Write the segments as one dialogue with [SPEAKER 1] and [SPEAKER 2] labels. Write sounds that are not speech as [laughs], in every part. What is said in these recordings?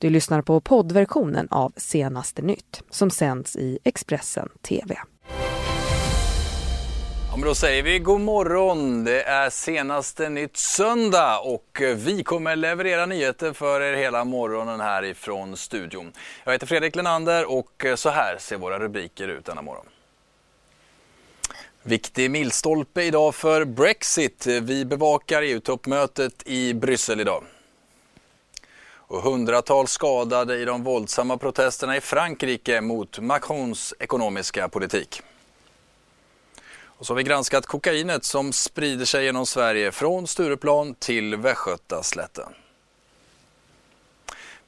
[SPEAKER 1] Du lyssnar på poddversionen av Senaste nytt som sänds i Expressen TV.
[SPEAKER 2] Ja, men då säger vi god morgon. Det är senaste nytt söndag och eh, vi kommer leverera nyheter för er hela morgonen härifrån studion. Jag heter Fredrik Lenander och eh, så här ser våra rubriker ut denna morgon. Viktig milstolpe idag för Brexit. Vi bevakar EU-toppmötet i Bryssel idag och hundratals skadade i de våldsamma protesterna i Frankrike mot Macrons ekonomiska politik. Och så har vi granskat kokainet som sprider sig genom Sverige från Stureplan till Västgötaslätten.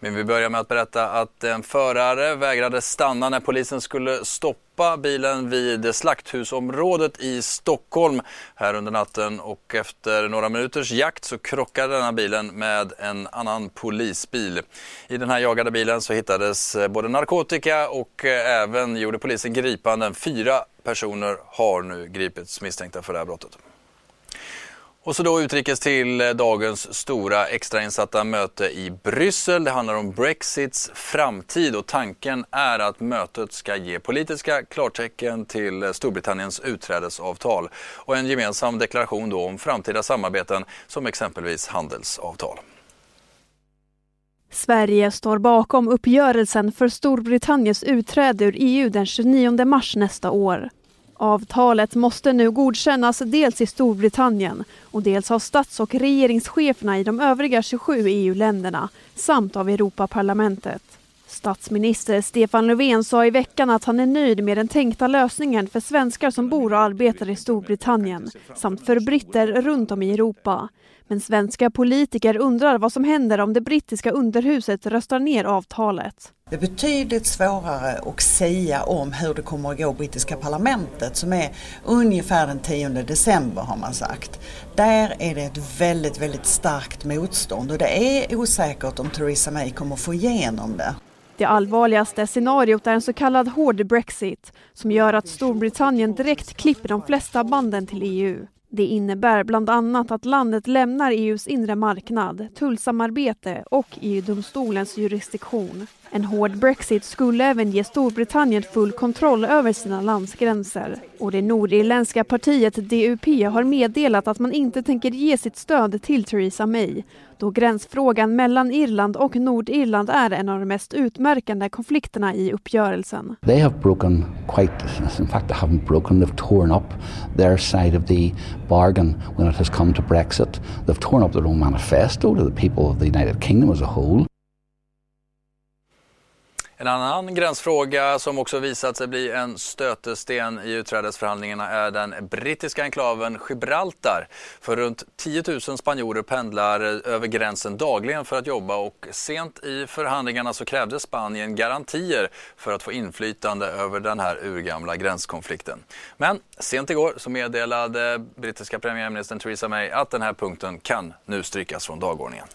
[SPEAKER 2] Men vi börjar med att berätta att en förare vägrade stanna när polisen skulle stoppa bilen vid Slakthusområdet i Stockholm här under natten och efter några minuters jakt så krockade denna bilen med en annan polisbil. I den här jagade bilen så hittades eh, både narkotika och eh, även gjorde polisen gripanden. Fyra personer har nu gripits misstänkta för det här brottet. Och så då utrikes till eh, dagens stora extrainsatta möte i Bryssel. Det handlar om Brexits framtid och tanken är att mötet ska ge politiska klartecken till eh, Storbritanniens utträdesavtal och en gemensam deklaration då om framtida samarbeten som exempelvis handelsavtal.
[SPEAKER 3] Sverige står bakom uppgörelsen för Storbritanniens utträde ur EU den 29 mars nästa år. Avtalet måste nu godkännas dels i Storbritannien och dels av stats och regeringscheferna i de övriga 27 EU-länderna samt av Europaparlamentet. Statsminister Stefan Löfven sa i veckan att han är nöjd med den tänkta lösningen för svenskar som bor och arbetar i Storbritannien samt för britter runt om i Europa. Men svenska politiker undrar vad som händer om det brittiska underhuset röstar ner avtalet.
[SPEAKER 4] Det är betydligt svårare att säga om hur det kommer att gå i brittiska parlamentet som är ungefär den 10 december har man sagt. Där är det ett väldigt, väldigt starkt motstånd och det är osäkert om Theresa May kommer att få igenom det.
[SPEAKER 3] Det allvarligaste scenariot är en så kallad hård Brexit som gör att Storbritannien direkt klipper de flesta banden till EU. Det innebär bland annat att landet lämnar EUs inre marknad, tullsamarbete och EU-domstolens jurisdiktion. En hård Brexit skulle även ge Storbritannien full kontroll över sina landsgränser. Och det nordirländska partiet DUP har meddelat att man inte tänker ge sitt stöd till Theresa May då gränsfrågan mellan Irland och Nordirland är en av de mest utmärkande konflikterna i uppgörelsen.
[SPEAKER 5] They have broken quite, in fact they haven't broken, they've torn up their side of the bargain when it has come to Brexit. They've torn up their own manifesto to the people of the United Kingdom as a whole.
[SPEAKER 2] En annan gränsfråga som också visat sig bli en stötesten i utträdesförhandlingarna är den brittiska enklaven Gibraltar. För runt 10 000 spanjorer pendlar över gränsen dagligen för att jobba och sent i förhandlingarna så krävde Spanien garantier för att få inflytande över den här urgamla gränskonflikten. Men sent igår så meddelade brittiska premiärministern Theresa May att den här punkten kan nu strykas från dagordningen.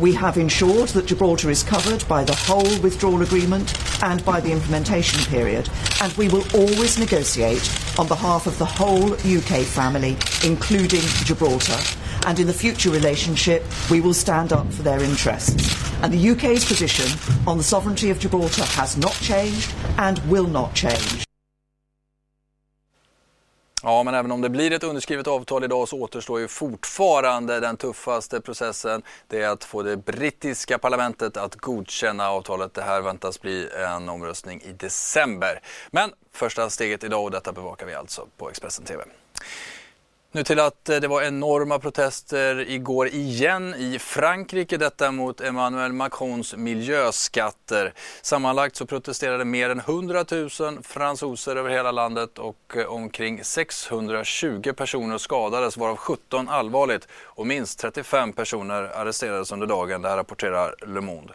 [SPEAKER 6] We have ensured that Gibraltar is covered by the whole withdrawal agreement and by the implementation period, and we will always negotiate on behalf of the whole UK family, including Gibraltar. And in the future relationship, we will stand up for their interests. And the UK's position on the sovereignty of Gibraltar has not changed and will not change.
[SPEAKER 2] Ja, men även om det blir ett underskrivet avtal idag så återstår ju fortfarande den tuffaste processen. Det är att få det brittiska parlamentet att godkänna avtalet. Det här väntas bli en omröstning i december. Men första steget idag och detta bevakar vi alltså på Expressen TV. Nu till att eh, det var enorma protester igår igen i Frankrike, detta mot Emmanuel Macrons miljöskatter. Sammanlagt så protesterade mer än 100 000 fransoser över hela landet och eh, omkring 620 personer skadades, varav 17 allvarligt och minst 35 personer arresterades under dagen. Det här rapporterar Le Monde.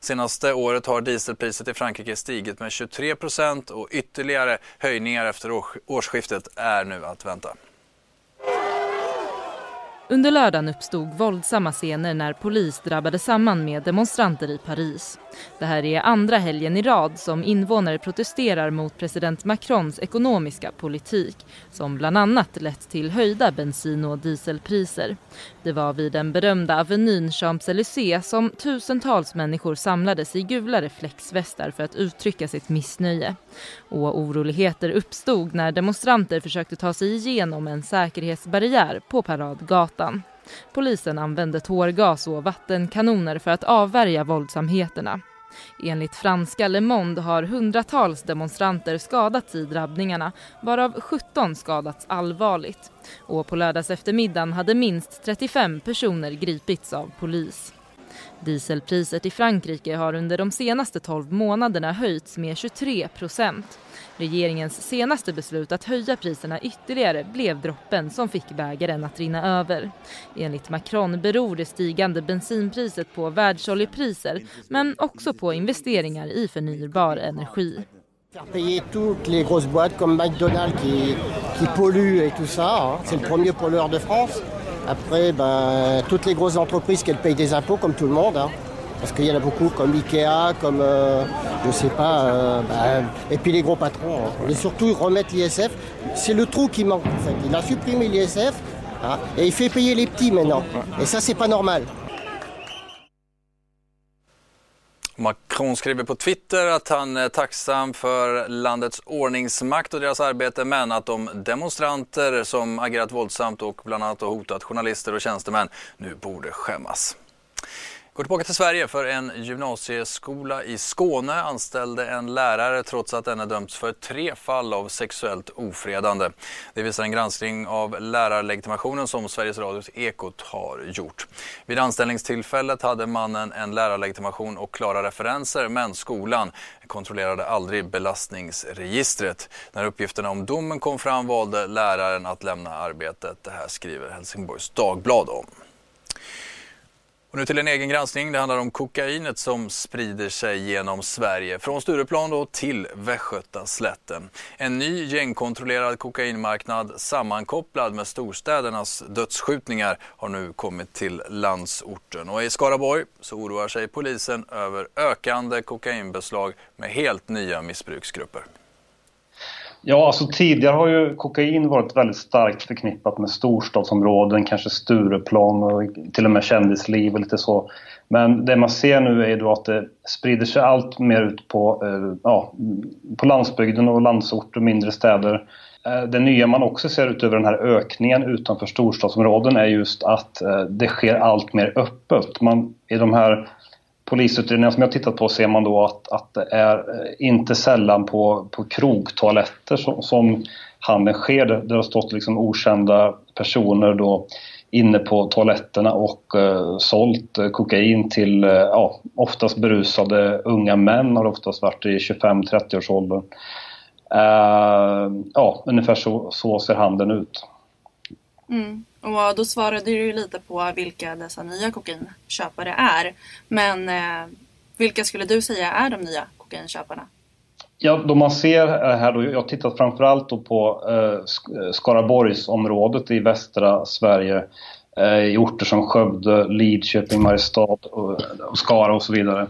[SPEAKER 2] Senaste året har dieselpriset i Frankrike stigit med 23 procent och ytterligare höjningar efter årsskiftet är nu att vänta.
[SPEAKER 7] Under lördagen uppstod våldsamma scener när polis drabbade samman med demonstranter i Paris. Det här är andra helgen i rad som invånare protesterar mot president Macrons ekonomiska politik som bland annat lett till höjda bensin och dieselpriser. Det var vid den berömda Avenyn Champs-Élysées som tusentals människor samlades i gula reflexvästar för att uttrycka sitt missnöje. Och oroligheter uppstod när demonstranter försökte ta sig igenom en säkerhetsbarriär på Paradgatan. Polisen använde tårgas och vattenkanoner för att avvärja våldsamheterna. Enligt franska Le Monde har hundratals demonstranter skadats i drabbningarna varav 17 skadats allvarligt. Och på lördags eftermiddagen hade minst 35 personer gripits av polis. Dieselpriset i Frankrike har under de senaste 12 månaderna höjts med 23 procent. Regeringens senaste beslut att höja priserna ytterligare blev droppen som fick bägaren att rinna över. Enligt Macron beror det stigande bensinpriset på världsoljepriser men också på investeringar i förnybar energi.
[SPEAKER 8] Faire payer toutes les grosses boîtes comme McDonald's qui, qui polluent et tout ça, c'est le premier pollueur de France. Après, ben, toutes les grosses entreprises qu'elles payent des impôts comme tout le monde. Hein. Parce qu'il y en a beaucoup comme Ikea, comme euh, je sais pas, euh, bah, et puis les gros patrons. Hein. Et surtout remettre l'ISF, c'est le trou qui manque en fait. Il a supprimé l'ISF hein, et il fait payer les petits maintenant. Et ça c'est pas normal.
[SPEAKER 2] Macron skriver på Twitter att han är tacksam för landets ordningsmakt och deras arbete men att de demonstranter som agerat våldsamt och bland annat hotat journalister och tjänstemän nu borde skämmas. Går tillbaka till Sverige för en gymnasieskola i Skåne anställde en lärare trots att denne dömts för tre fall av sexuellt ofredande. Det visar en granskning av lärarlegitimationen som Sveriges Radios Ekot har gjort. Vid anställningstillfället hade mannen en lärarlegitimation och klara referenser men skolan kontrollerade aldrig belastningsregistret. När uppgifterna om domen kom fram valde läraren att lämna arbetet. Det här skriver Helsingborgs Dagblad om. Och nu till en egen granskning. Det handlar om kokainet som sprider sig genom Sverige. Från Stureplan då till Västgötaslätten. En ny gängkontrollerad kokainmarknad sammankopplad med storstädernas dödsskjutningar har nu kommit till landsorten. Och i Skaraborg så oroar sig polisen över ökande kokainbeslag med helt nya missbruksgrupper.
[SPEAKER 9] Ja, alltså tidigare har ju kokain varit väldigt starkt förknippat med storstadsområden, kanske Stureplan och till och med kändisliv och lite så. Men det man ser nu är då att det sprider sig allt mer ut på, eh, ja, på landsbygden och landsorter, mindre städer. Eh, det nya man också ser utöver den här ökningen utanför storstadsområden är just att eh, det sker allt mer öppet. Man, I de här polisutredningar som jag tittat på ser man då att, att det är eh, inte sällan på, på krogtoaletter som, som handeln sker. Det, det har stått liksom okända personer då inne på toaletterna och uh, sålt uh, kokain till uh, ja, oftast berusade unga män har oftast varit i 25-30-årsåldern. Uh, ja, ungefär så, så ser handeln ut.
[SPEAKER 10] Mm. Och då svarade du lite på vilka dessa nya kokainköpare är. Men eh, vilka skulle du säga är de nya kokainköparna?
[SPEAKER 9] Ja, då man ser eh, här då, jag har tittat framförallt då på eh, eh Skaraborgsområdet i västra Sverige eh, i orter som Skövde, Lidköping, Mariestad och, och Skara och så vidare.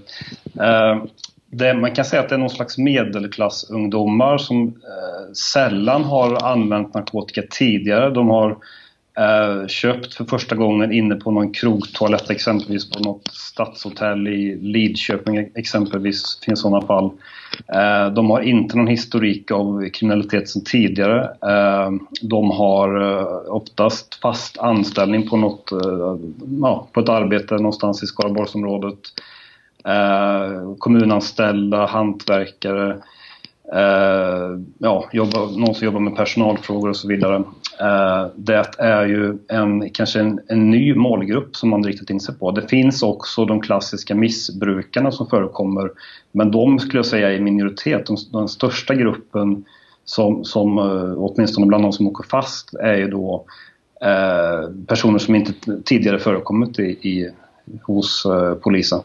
[SPEAKER 9] Eh, det, man kan säga att det är någon slags medelklassungdomar som eh, sällan har använt narkotika tidigare. De har Eh, köpt för första gången inne på någon krogtoalett exempelvis på något stadshotell i Lidköping exempelvis. finns sådana fall. Eh, de har inte någon historik av kriminalitet sedan tidigare. Eh, de har eh, oftast fast anställning på något, eh, ja, på ett arbete någonstans i Skaraborgsområdet. Eh, kommunanställda, hantverkare eh, ja, jobba, någon som jobbar med personalfrågor och så vidare. Eh, det är ju en, kanske en, en, ny målgrupp som man riktat in sig på. Det finns också de klassiska missbrukarna som förekommer men de skulle jag säga är i minoritet. Den, den största gruppen som, som eh, åtminstone bland de som åker fast är ju då eh, personer som inte tidigare förekommit i, i hos eh, polisen.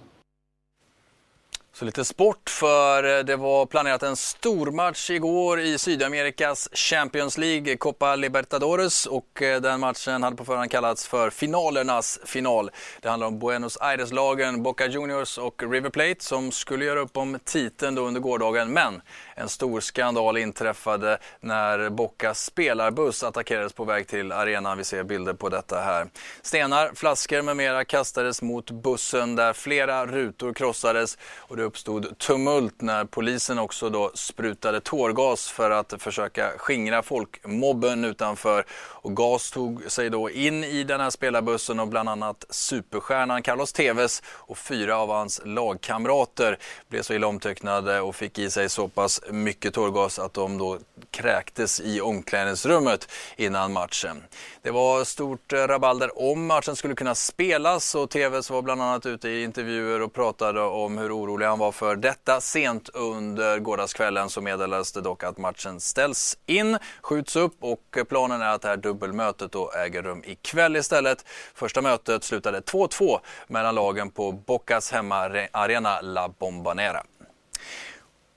[SPEAKER 2] Så lite sport för eh, det var planerat en stormatch igår i Sydamerikas Champions League, Copa Libertadores och eh, den matchen hade på förhand kallats för finalernas final. Det handlar om Buenos Aires-lagen Boca Juniors och River Plate som skulle göra upp om titeln då under gårdagen men en stor skandal inträffade när Bocas spelarbuss attackerades på väg till arenan. Vi ser bilder på detta här. Stenar, flaskor med mera kastades mot bussen där flera rutor krossades och det uppstod tumult när polisen också då sprutade tårgas för att försöka skingra folkmobben utanför. Och gas tog sig då in i den här spelarbussen och bland annat superstjärnan Carlos Tevez och fyra av hans lagkamrater blev så illa omtöcknade och fick i sig så pass mycket tårgas att de då kräktes i omklädningsrummet innan matchen. Det var stort rabalder om matchen skulle kunna spelas och Tevez var bland annat ute i intervjuer och pratade om hur orolig han var för detta. Sent under gårdagskvällen så meddelades det dock att matchen ställs in, skjuts upp och planen är att det här dubbelmötet då äger rum ikväll istället. Första mötet slutade 2-2 mellan lagen på Bocas hemmaarena La Bombanera.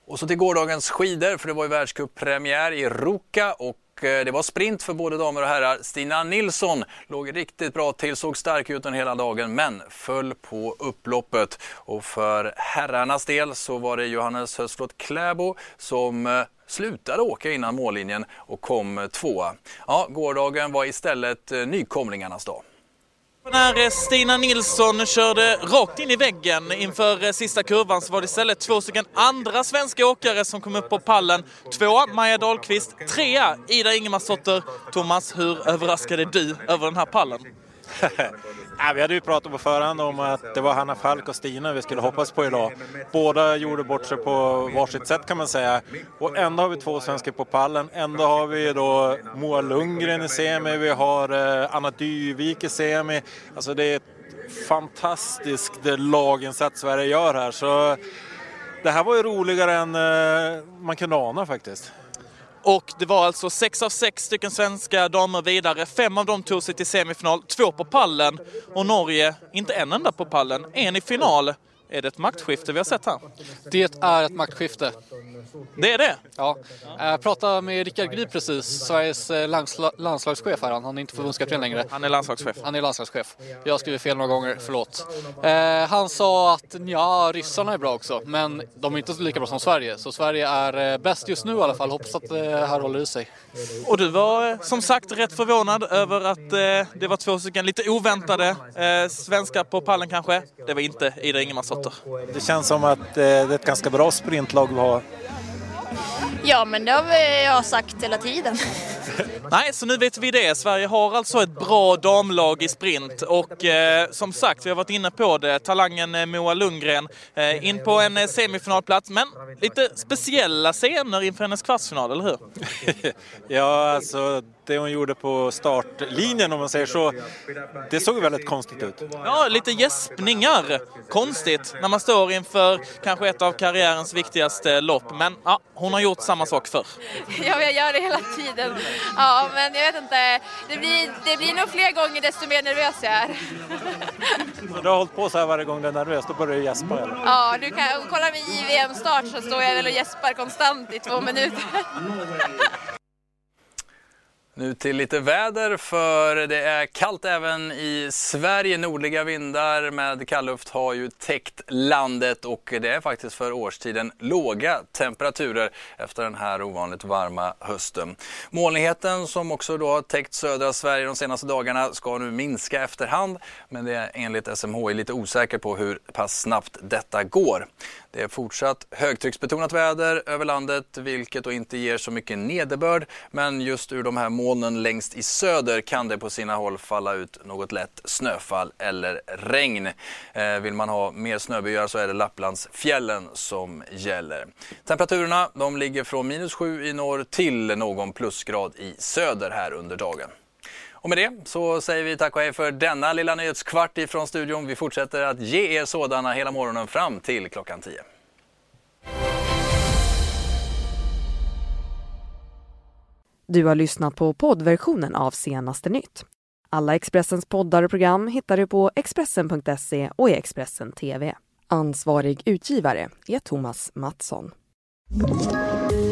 [SPEAKER 2] Och så till gårdagens skidor, för det var ju världscuppremiär i Ruka och Eh, det var sprint för både damer och herrar. Stina Nilsson låg riktigt bra till, såg stark ut den hela dagen men föll på upploppet. Och för herrarnas del så var det Johannes Hösflot Kläbo som eh, slutade åka innan mållinjen och kom tvåa. Ja, gårdagen var istället eh, nykomlingarnas dag.
[SPEAKER 11] När eh, Stina Nilsson körde rakt in i väggen inför eh, sista kurvan så var det istället två stycken andra svenska åkare som kom upp på pallen. Tvåa Maja Dahlqvist, trea Ida Ingemarsdotter. Thomas, hur överraskade du över den här pallen? [laughs]
[SPEAKER 12] Ja, vi hade ju pratat på förhand om att det var Hanna Falk och Stina vi skulle hoppas på idag. Båda gjorde bort sig på varsitt sätt kan man säga. Och ändå har vi två svenskar på pallen. Ändå har vi då Moa Lundgren i semi, vi har eh, Anna Dyvik i semi. Alltså det är ett fantastiskt eh, laginsats Sverige gör här. Så det här var ju roligare än eh, man kunde ana faktiskt.
[SPEAKER 11] Och det var alltså sex av sex stycken svenska damer vidare. Fem av dem tog sig till semifinal, två på pallen. Och Norge, inte en enda på pallen, en i final. Är det ett maktskifte vi har sett här?
[SPEAKER 13] Det är ett maktskifte.
[SPEAKER 11] Det är det?
[SPEAKER 13] Ja. Jag pratade med Rickard Grip precis, Sveriges eh, landsla landslagschef här. Han är inte förbundskapten längre.
[SPEAKER 11] Han är landslagschef.
[SPEAKER 13] Han är landslagschef. Jag har skrivit fel några gånger, förlåt. Eh, han sa att ja, ryssarna är bra också, men de är inte lika bra som Sverige. Så Sverige är eh, bäst just nu i alla fall. Hoppas att det här håller i sig.
[SPEAKER 11] Och du var eh, som sagt rätt förvånad över att eh, det var två stycken lite oväntade eh, svenskar på pallen kanske. Det var inte Ida Ingemarsdotter.
[SPEAKER 12] Det känns som att det är ett ganska bra sprintlag vi har.
[SPEAKER 14] Ja, men det har jag sagt hela tiden. [laughs]
[SPEAKER 11] Nej, så nu vet vi det. Sverige har alltså ett bra damlag i sprint och eh, som sagt, vi har varit inne på det, talangen eh, Moa Lundgren eh, in på en eh, semifinalplats, men lite speciella scener inför hennes kvartsfinal, eller hur? [laughs]
[SPEAKER 12] ja, alltså det hon gjorde på startlinjen om man säger så, det såg väldigt konstigt ut.
[SPEAKER 11] Ja, lite gäspningar. Konstigt när man står inför kanske ett av karriärens viktigaste lopp. Men ja, hon har gjort samma sak förr.
[SPEAKER 14] Ja, jag gör det hela tiden. Ja, men jag vet inte. Det blir, det blir nog fler gånger desto mer nervös jag är.
[SPEAKER 12] Så du har hållit på så här varje gång du är nervös, då börjar du gäspa eller?
[SPEAKER 14] Ja, du kan kolla min JVM-start så står jag väl och gäspar konstant i två minuter.
[SPEAKER 2] Nu till lite väder för det är kallt även i Sverige. Nordliga vindar med kallluft har ju täckt landet och det är faktiskt för årstiden låga temperaturer efter den här ovanligt varma hösten. Molnigheten som också då har täckt södra Sverige de senaste dagarna ska nu minska efterhand men det är enligt SMHI lite osäkert på hur pass snabbt detta går. Det är fortsatt högtrycksbetonat väder över landet vilket då inte ger så mycket nederbörd men just ur de här molnen längst i söder kan det på sina håll falla ut något lätt snöfall eller regn. Eh, vill man ha mer snöbyar så är det Lapplandsfjällen som gäller. Temperaturerna de ligger från minus 7 i norr till någon plusgrad i söder här under dagen. Och med det så säger vi tack och hej för denna lilla nyhetskvart ifrån studion. Vi fortsätter att ge er sådana hela morgonen fram till klockan 10.
[SPEAKER 1] Du har lyssnat på poddversionen av Senaste nytt. Alla Expressens poddar och program hittar du på Expressen.se och i Expressen TV. Ansvarig utgivare är Thomas Mattsson.